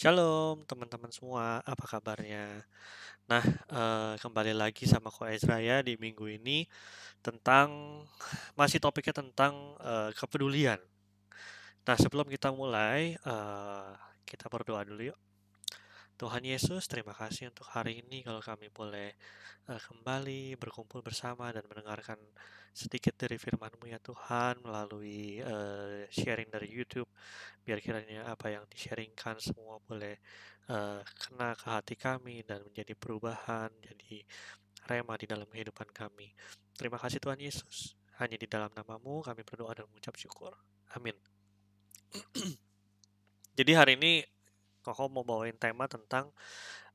Shalom teman-teman semua, apa kabarnya? Nah, eee, kembali lagi sama Ko Ezra ya di minggu ini tentang masih topiknya tentang, eee, kepedulian. Nah, sebelum kita mulai, eee, kita berdoa dulu yuk. Tuhan Yesus, terima kasih untuk hari ini kalau kami boleh uh, kembali berkumpul bersama dan mendengarkan sedikit dari firman-Mu ya Tuhan melalui uh, sharing dari YouTube. Biar kiranya apa yang di-sharingkan semua boleh uh, kena ke hati kami dan menjadi perubahan, jadi rema di dalam kehidupan kami. Terima kasih Tuhan Yesus. Hanya di dalam namamu kami berdoa dan mengucap syukur. Amin. Jadi hari ini Koko mau bawain tema tentang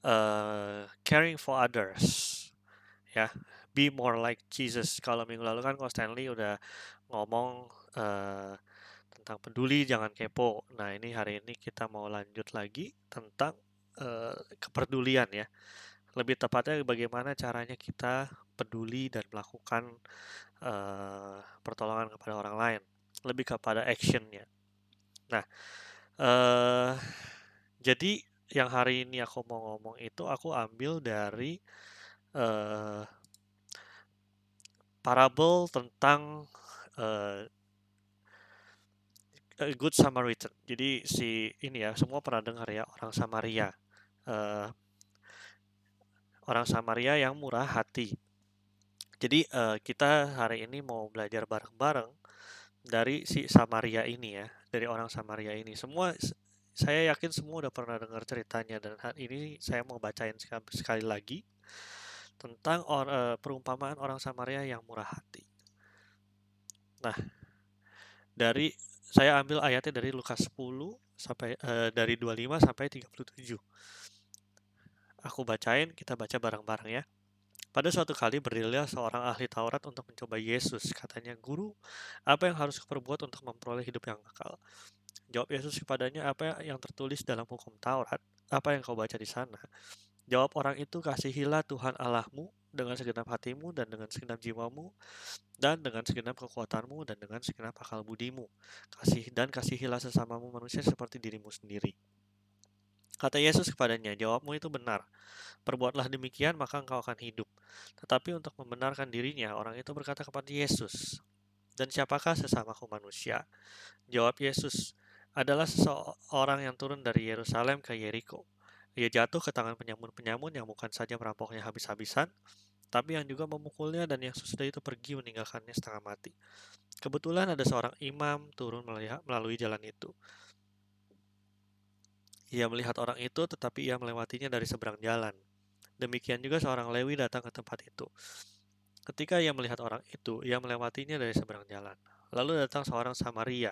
uh, caring for others, ya, be more like Jesus. Kalau minggu lalu kan Ko Stanley udah ngomong uh, tentang peduli, jangan kepo. Nah ini hari ini kita mau lanjut lagi tentang uh, kepedulian ya. Lebih tepatnya bagaimana caranya kita peduli dan melakukan uh, pertolongan kepada orang lain. Lebih kepada actionnya. Nah, uh, jadi yang hari ini aku mau ngomong itu aku ambil dari uh, parabel tentang uh, Good Samaritan. Jadi si ini ya semua pernah dengar ya orang Samaria, uh, orang Samaria yang murah hati. Jadi uh, kita hari ini mau belajar bareng-bareng dari si Samaria ini ya, dari orang Samaria ini. Semua saya yakin semua udah pernah dengar ceritanya dan hari ini saya mau bacain sekali lagi tentang or, uh, perumpamaan orang Samaria yang murah hati. Nah, dari saya ambil ayatnya dari Lukas 10 sampai uh, dari 25 sampai 37. Aku bacain, kita baca bareng-bareng ya. Pada suatu kali berdirilah seorang ahli Taurat untuk mencoba Yesus. Katanya, "Guru, apa yang harus kuperbuat untuk memperoleh hidup yang kekal?" Jawab Yesus kepadanya, apa yang tertulis dalam hukum Taurat? Apa yang kau baca di sana? Jawab orang itu, kasihilah Tuhan Allahmu dengan segenap hatimu dan dengan segenap jiwamu dan dengan segenap kekuatanmu dan dengan segenap akal budimu. Kasih dan kasihilah sesamamu manusia seperti dirimu sendiri. Kata Yesus kepadanya, jawabmu itu benar. Perbuatlah demikian, maka engkau akan hidup. Tetapi untuk membenarkan dirinya, orang itu berkata kepada Yesus, dan siapakah sesamaku manusia? Jawab Yesus, adalah seseorang yang turun dari Yerusalem ke Yeriko. Ia jatuh ke tangan penyamun-penyamun yang bukan saja merampoknya habis-habisan, tapi yang juga memukulnya dan yang sesudah itu pergi meninggalkannya setengah mati. Kebetulan ada seorang imam turun melalui jalan itu. Ia melihat orang itu, tetapi ia melewatinya dari seberang jalan. Demikian juga seorang Lewi datang ke tempat itu. Ketika ia melihat orang itu, ia melewatinya dari seberang jalan. Lalu datang seorang Samaria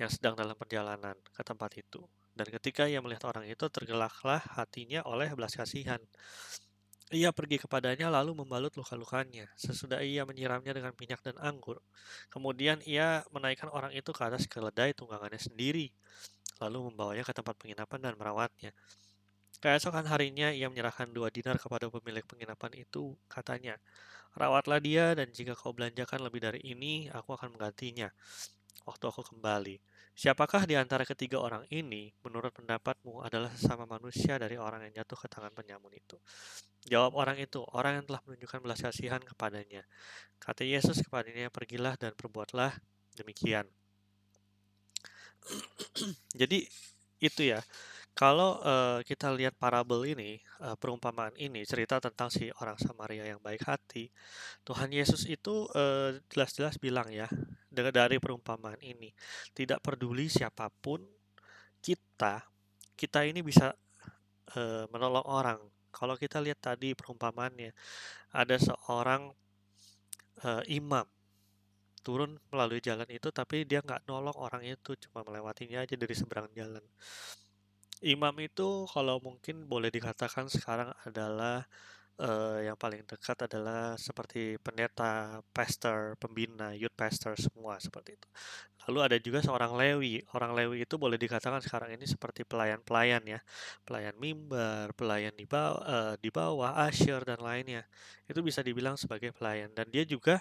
yang sedang dalam perjalanan ke tempat itu. Dan ketika ia melihat orang itu, tergelaklah hatinya oleh belas kasihan. Ia pergi kepadanya lalu membalut luka-lukanya. Sesudah ia menyiramnya dengan minyak dan anggur. Kemudian ia menaikkan orang itu ke atas keledai tunggangannya sendiri. Lalu membawanya ke tempat penginapan dan merawatnya. Keesokan harinya ia menyerahkan dua dinar kepada pemilik penginapan itu. Katanya, Rawatlah dia dan jika kau belanjakan lebih dari ini, aku akan menggantinya waktu aku kembali. Siapakah di antara ketiga orang ini, menurut pendapatmu, adalah sesama manusia dari orang yang jatuh ke tangan penyamun itu? Jawab orang itu, orang yang telah menunjukkan belas kasihan kepadanya. Kata Yesus kepadanya, pergilah dan perbuatlah demikian. Jadi itu ya, kalau uh, kita lihat parabel ini, uh, perumpamaan ini, cerita tentang si orang Samaria yang baik hati, Tuhan Yesus itu jelas jelas-jelas bilang ya, dari perumpamaan ini, tidak peduli siapa pun kita, kita ini bisa uh, menolong orang. Kalau kita lihat tadi perumpamaannya, ada seorang uh, imam turun melalui jalan itu, tapi dia nggak nolong orang itu, cuma melewatinya aja dari seberang jalan. Imam itu kalau mungkin boleh dikatakan sekarang adalah uh, yang paling dekat adalah seperti pendeta, pastor, pembina, youth pastor semua seperti itu. Lalu ada juga seorang Lewi. Orang Lewi itu boleh dikatakan sekarang ini seperti pelayan-pelayan ya, pelayan mimbar, pelayan di bawah, uh, di bawah, asyir dan lainnya. Itu bisa dibilang sebagai pelayan dan dia juga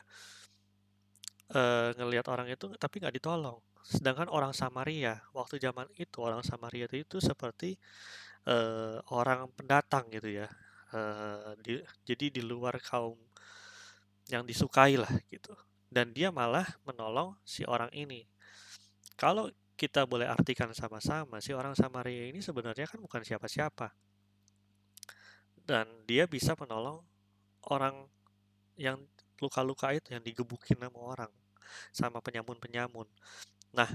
uh, ngelihat orang itu tapi nggak ditolong sedangkan orang Samaria waktu zaman itu orang Samaria itu seperti uh, orang pendatang gitu ya. Uh, di, jadi di luar kaum yang disukai lah gitu. Dan dia malah menolong si orang ini. Kalau kita boleh artikan sama-sama si orang Samaria ini sebenarnya kan bukan siapa-siapa. Dan dia bisa menolong orang yang luka-luka itu yang digebukin sama orang sama penyamun-penyamun Nah,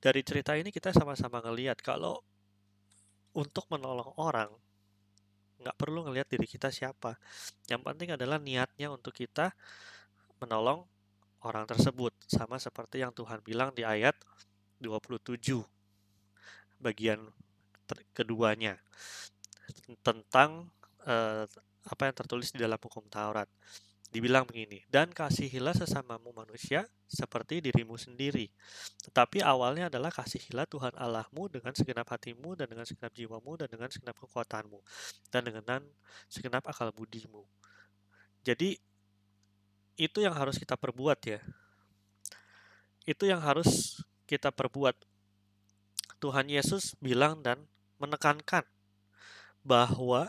dari cerita ini kita sama-sama ngelihat kalau untuk menolong orang nggak perlu ngelihat diri kita siapa. Yang penting adalah niatnya untuk kita menolong orang tersebut sama seperti yang Tuhan bilang di ayat 27 bagian keduanya tentang uh, apa yang tertulis di dalam hukum Taurat. Dibilang begini, dan kasihilah sesamamu manusia seperti dirimu sendiri. Tetapi awalnya adalah kasihilah Tuhan Allahmu dengan segenap hatimu dan dengan segenap jiwamu dan dengan segenap kekuatanmu dan dengan segenap akal budimu. Jadi itu yang harus kita perbuat ya. Itu yang harus kita perbuat. Tuhan Yesus bilang dan menekankan bahwa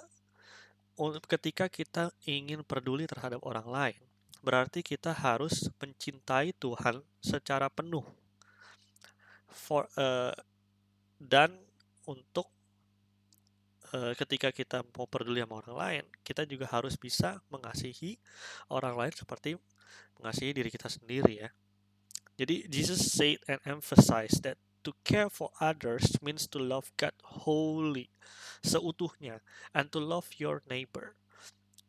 ketika kita ingin peduli terhadap orang lain, berarti kita harus mencintai Tuhan secara penuh. For, uh, dan untuk uh, ketika kita mau peduli sama orang lain, kita juga harus bisa mengasihi orang lain seperti mengasihi diri kita sendiri ya. Jadi Jesus said and emphasized that to care for others means to love God wholly, seutuhnya, and to love your neighbor.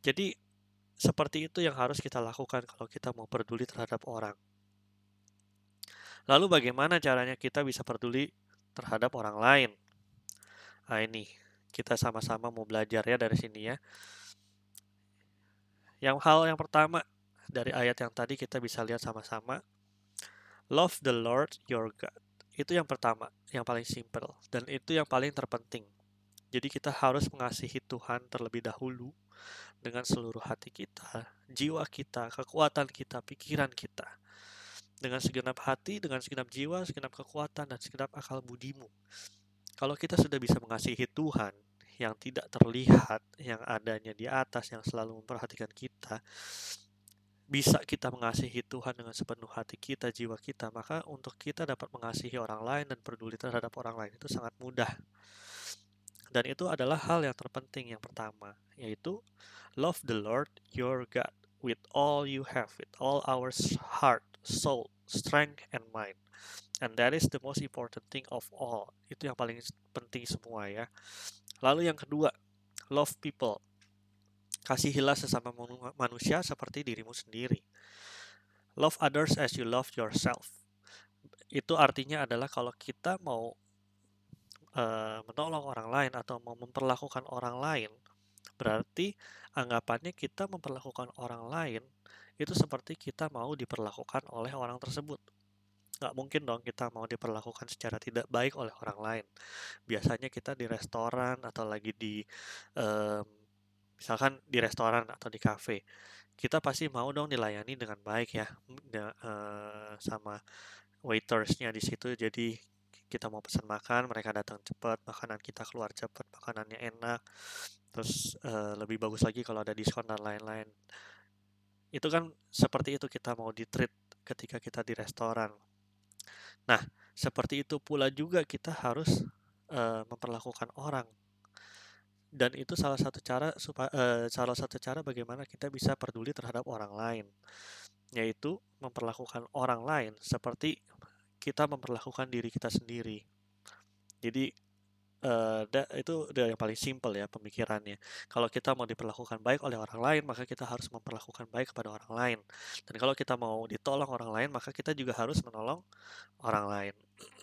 Jadi, seperti itu yang harus kita lakukan kalau kita mau peduli terhadap orang. Lalu bagaimana caranya kita bisa peduli terhadap orang lain? Nah ini, kita sama-sama mau belajar ya dari sini ya. Yang hal yang pertama dari ayat yang tadi kita bisa lihat sama-sama. Love the Lord your God. Itu yang pertama, yang paling simple dan itu yang paling terpenting. Jadi kita harus mengasihi Tuhan terlebih dahulu dengan seluruh hati kita, jiwa kita, kekuatan kita, pikiran kita. Dengan segenap hati, dengan segenap jiwa, segenap kekuatan, dan segenap akal budimu. Kalau kita sudah bisa mengasihi Tuhan yang tidak terlihat, yang adanya di atas, yang selalu memperhatikan kita, bisa kita mengasihi Tuhan dengan sepenuh hati kita, jiwa kita, maka untuk kita dapat mengasihi orang lain dan peduli terhadap orang lain itu sangat mudah. Dan itu adalah hal yang terpenting yang pertama, yaitu love the Lord your God with all you have, with all our heart, soul, strength, and mind. And that is the most important thing of all. Itu yang paling penting semua ya. Lalu yang kedua, love people Kasihilah sesama manusia seperti dirimu sendiri. Love others as you love yourself. Itu artinya adalah kalau kita mau uh, menolong orang lain atau mau memperlakukan orang lain, berarti anggapannya kita memperlakukan orang lain itu seperti kita mau diperlakukan oleh orang tersebut. Nggak mungkin dong kita mau diperlakukan secara tidak baik oleh orang lain. Biasanya kita di restoran atau lagi di um, misalkan di restoran atau di cafe kita pasti mau dong dilayani dengan baik ya uh, sama waitersnya di situ. Jadi kita mau pesan makan mereka datang cepat makanan kita keluar cepat makanannya enak terus uh, lebih bagus lagi kalau ada diskon dan lain-lain. Itu kan seperti itu kita mau di treat ketika kita di restoran. Nah seperti itu pula juga kita harus uh, memperlakukan orang dan itu salah satu cara supaya uh, salah satu cara bagaimana kita bisa peduli terhadap orang lain yaitu memperlakukan orang lain seperti kita memperlakukan diri kita sendiri. Jadi uh, da, itu udah yang paling simpel ya pemikirannya. Kalau kita mau diperlakukan baik oleh orang lain maka kita harus memperlakukan baik kepada orang lain. Dan kalau kita mau ditolong orang lain maka kita juga harus menolong orang lain.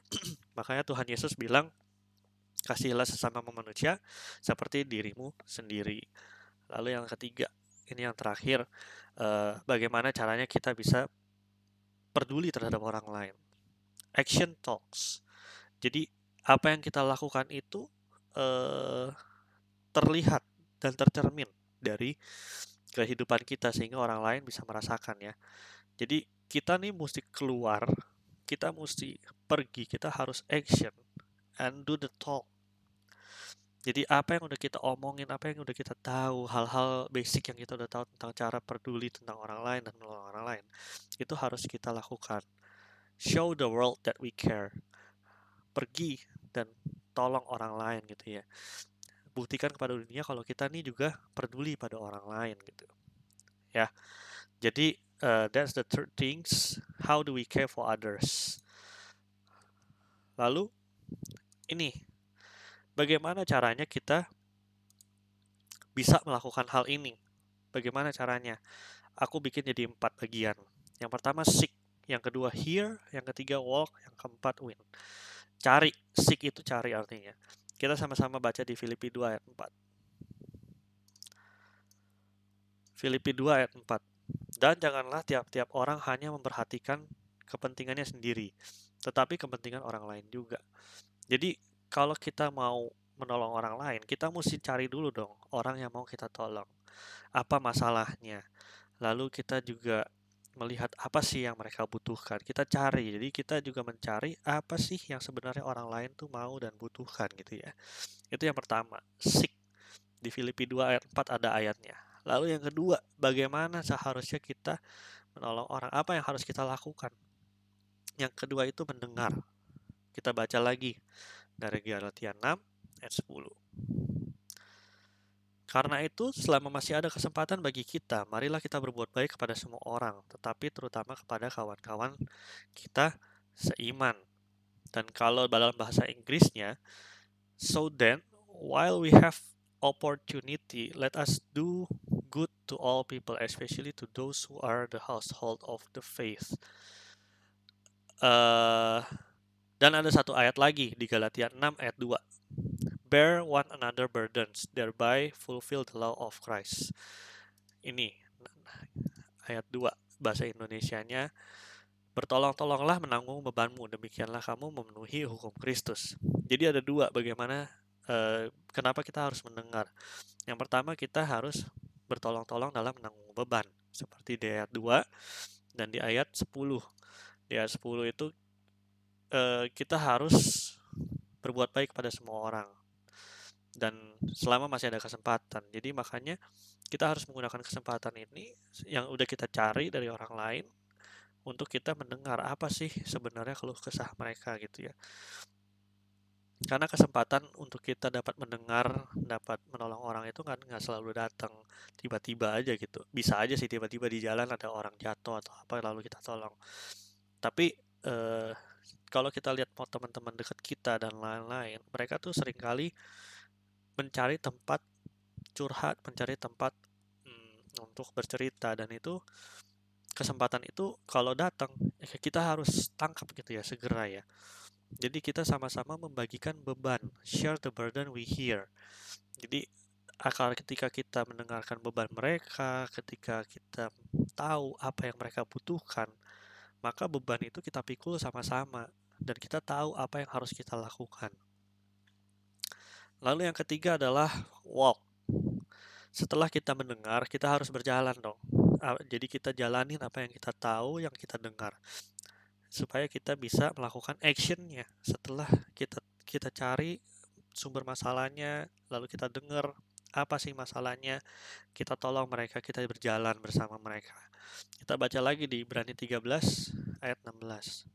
Makanya Tuhan Yesus bilang Kasihilah sesama manusia seperti dirimu sendiri. Lalu yang ketiga, ini yang terakhir, uh, bagaimana caranya kita bisa peduli terhadap orang lain. Action talks. Jadi apa yang kita lakukan itu uh, terlihat dan tercermin dari kehidupan kita sehingga orang lain bisa merasakan ya. Jadi kita nih mesti keluar kita mesti pergi, kita harus action and do the talk. Jadi apa yang udah kita omongin, apa yang udah kita tahu, hal-hal basic yang kita udah tahu tentang cara peduli tentang orang lain dan menolong orang lain, itu harus kita lakukan. Show the world that we care. Pergi dan tolong orang lain gitu ya. Buktikan kepada dunia kalau kita nih juga peduli pada orang lain gitu. Ya. Jadi uh, that's the third things. How do we care for others? Lalu ini bagaimana caranya kita bisa melakukan hal ini? Bagaimana caranya? Aku bikin jadi empat bagian. Yang pertama seek, yang kedua hear, yang ketiga walk, yang keempat win. Cari, seek itu cari artinya. Kita sama-sama baca di Filipi 2 ayat 4. Filipi 2 ayat 4. Dan janganlah tiap-tiap orang hanya memperhatikan kepentingannya sendiri, tetapi kepentingan orang lain juga. Jadi kalau kita mau menolong orang lain, kita mesti cari dulu dong orang yang mau kita tolong. Apa masalahnya? Lalu kita juga melihat apa sih yang mereka butuhkan. Kita cari. Jadi kita juga mencari apa sih yang sebenarnya orang lain tuh mau dan butuhkan gitu ya. Itu yang pertama. Seek. Di Filipi 2 ayat 4 ada ayatnya. Lalu yang kedua, bagaimana seharusnya kita menolong orang? Apa yang harus kita lakukan? Yang kedua itu mendengar. Kita baca lagi dari Galatia 6 ayat 10. Karena itu, selama masih ada kesempatan bagi kita, marilah kita berbuat baik kepada semua orang, tetapi terutama kepada kawan-kawan kita seiman. Dan kalau dalam bahasa Inggrisnya, so then, while we have opportunity, let us do good to all people, especially to those who are the household of the faith. Uh, dan ada satu ayat lagi di Galatia 6 ayat 2. Bear one another burdens, thereby fulfill the law of Christ. Ini ayat 2 bahasa Indonesianya Bertolong-tolonglah menanggung bebanmu, demikianlah kamu memenuhi hukum Kristus. Jadi ada dua bagaimana eh, kenapa kita harus mendengar. Yang pertama kita harus bertolong-tolong dalam menanggung beban, seperti di ayat 2 dan di ayat 10. Di ayat 10 itu Eh, kita harus berbuat baik pada semua orang. Dan selama masih ada kesempatan. Jadi makanya kita harus menggunakan kesempatan ini yang udah kita cari dari orang lain untuk kita mendengar apa sih sebenarnya keluh kesah mereka gitu ya. Karena kesempatan untuk kita dapat mendengar dapat menolong orang itu kan nggak selalu datang tiba-tiba aja gitu. Bisa aja sih tiba-tiba di jalan ada orang jatuh atau apa lalu kita tolong. Tapi eh, kalau kita lihat teman-teman dekat kita dan lain-lain, mereka tuh sering kali mencari tempat curhat, mencari tempat hmm, untuk bercerita dan itu kesempatan itu kalau datang ya kita harus tangkap gitu ya segera ya. Jadi kita sama-sama membagikan beban, share the burden we hear. Jadi akal ketika kita mendengarkan beban mereka, ketika kita tahu apa yang mereka butuhkan, maka beban itu kita pikul sama-sama dan kita tahu apa yang harus kita lakukan. Lalu yang ketiga adalah walk. Setelah kita mendengar, kita harus berjalan dong. Jadi kita jalanin apa yang kita tahu, yang kita dengar. Supaya kita bisa melakukan actionnya. Setelah kita kita cari sumber masalahnya, lalu kita dengar apa sih masalahnya, kita tolong mereka, kita berjalan bersama mereka. Kita baca lagi di Ibrani 13 ayat 16.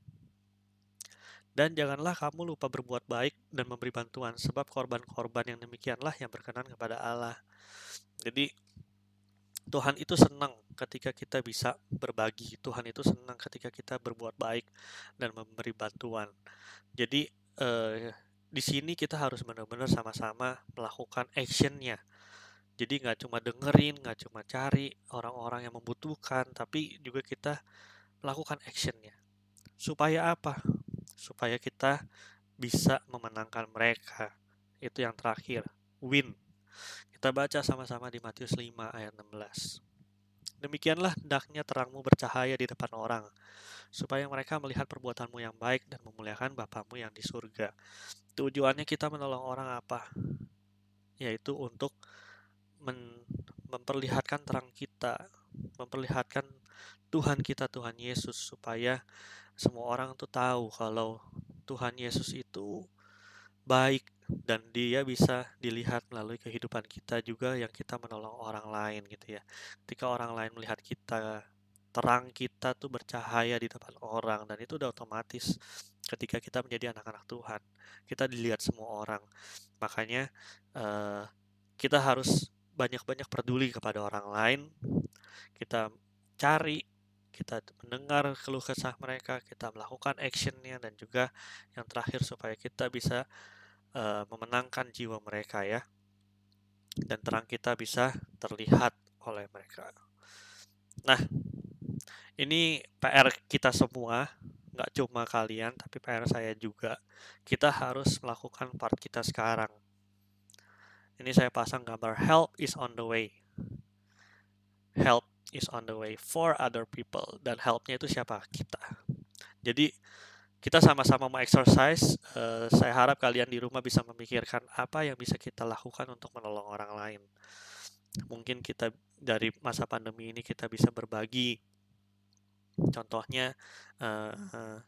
Dan janganlah kamu lupa berbuat baik dan memberi bantuan, sebab korban-korban yang demikianlah yang berkenan kepada Allah. Jadi, Tuhan itu senang ketika kita bisa berbagi. Tuhan itu senang ketika kita berbuat baik dan memberi bantuan. Jadi, eh, di sini kita harus benar-benar sama-sama melakukan actionnya. Jadi nggak cuma dengerin, nggak cuma cari orang-orang yang membutuhkan, tapi juga kita melakukan actionnya. Supaya apa? supaya kita bisa memenangkan mereka. Itu yang terakhir, win. Kita baca sama-sama di Matius 5 ayat 16. Demikianlah hendaknya terangmu bercahaya di depan orang, supaya mereka melihat perbuatanmu yang baik dan memuliakan Bapamu yang di surga. Tujuannya kita menolong orang apa? Yaitu untuk memperlihatkan terang kita, memperlihatkan Tuhan kita, Tuhan Yesus, supaya semua orang tuh tahu kalau Tuhan Yesus itu baik dan dia bisa dilihat melalui kehidupan kita juga yang kita menolong orang lain gitu ya. Ketika orang lain melihat kita, terang kita tuh bercahaya di depan orang dan itu udah otomatis ketika kita menjadi anak-anak Tuhan, kita dilihat semua orang. Makanya uh, kita harus banyak-banyak peduli kepada orang lain. Kita cari, kita mendengar keluh kesah mereka, kita melakukan actionnya dan juga yang terakhir supaya kita bisa uh, memenangkan jiwa mereka ya. Dan terang kita bisa terlihat oleh mereka. Nah, ini PR kita semua, nggak cuma kalian, tapi PR saya juga. Kita harus melakukan part kita sekarang. Ini saya pasang gambar help is on the way. Help is on the way for other people. Dan helpnya itu siapa? Kita. Jadi kita sama-sama mau exercise. Uh, saya harap kalian di rumah bisa memikirkan apa yang bisa kita lakukan untuk menolong orang lain. Mungkin kita dari masa pandemi ini kita bisa berbagi. Contohnya uh,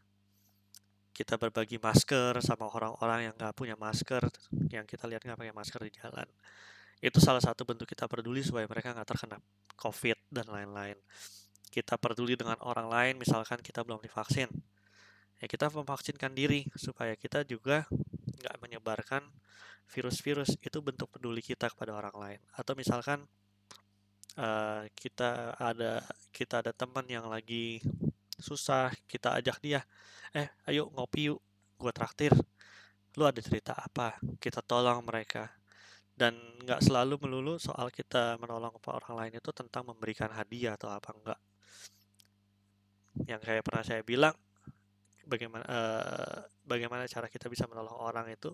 kita berbagi masker sama orang-orang yang nggak punya masker, yang kita lihat nggak pakai masker di jalan. Itu salah satu bentuk kita peduli supaya mereka nggak terkena COVID dan lain-lain. Kita peduli dengan orang lain, misalkan kita belum divaksin. Ya kita memvaksinkan diri supaya kita juga nggak menyebarkan virus-virus. Itu bentuk peduli kita kepada orang lain. Atau misalkan uh, kita ada kita ada teman yang lagi susah kita ajak dia eh ayo ngopi yuk gue traktir. Lu ada cerita apa? Kita tolong mereka dan nggak selalu melulu soal kita menolong orang lain itu tentang memberikan hadiah atau apa enggak yang kayak pernah saya bilang bagaimana uh, bagaimana cara kita bisa menolong orang itu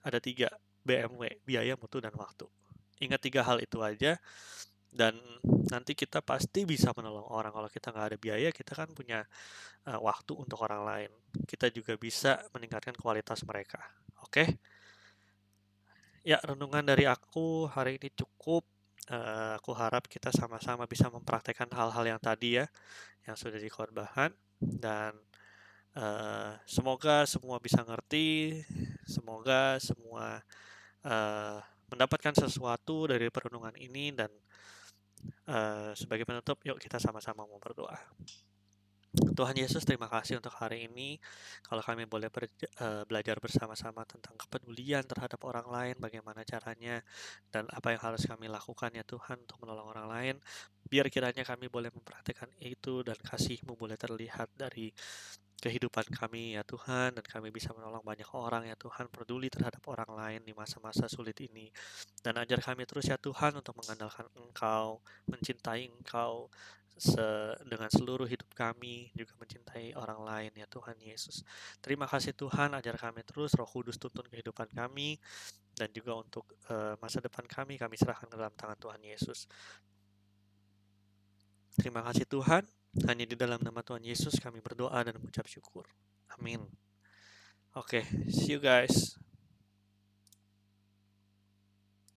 ada tiga BMW biaya mutu dan waktu. Ingat tiga hal itu aja dan nanti kita pasti bisa menolong orang. Kalau kita nggak ada biaya kita kan punya uh, waktu untuk orang lain. Kita juga bisa meningkatkan kualitas mereka oke? okay? Ya renungan dari aku hari ini cukup uh, aku harap kita sama-sama bisa mempraktekkan hal-hal yang tadi ya yang sudah dikorbahan dan Uh, semoga semua bisa ngerti, semoga semua uh, mendapatkan sesuatu dari perenungan ini dan sebagai penutup, yuk kita sama-sama mau berdoa. Tuhan Yesus, terima kasih untuk hari ini. Kalau kami boleh uh, belajar bersama-sama tentang kepedulian terhadap orang lain, bagaimana caranya, dan apa yang harus kami lakukan ya Tuhan untuk menolong orang lain. Biar kiranya kami boleh mempraktikkan itu dan kasih-Mu boleh terlihat dari kehidupan kami ya Tuhan dan kami bisa menolong banyak orang ya Tuhan peduli terhadap orang lain di masa-masa sulit ini dan ajar kami terus ya Tuhan untuk mengandalkan Engkau mencintai Engkau se dengan seluruh hidup kami juga mencintai orang lain ya Tuhan Yesus terima kasih Tuhan ajar kami terus Roh Kudus tuntun kehidupan kami dan juga untuk uh, masa depan kami kami serahkan ke dalam tangan Tuhan Yesus terima kasih Tuhan hanya di dalam nama Tuhan Yesus kami berdoa dan mengucap syukur. Amin. Oke, okay, see you guys.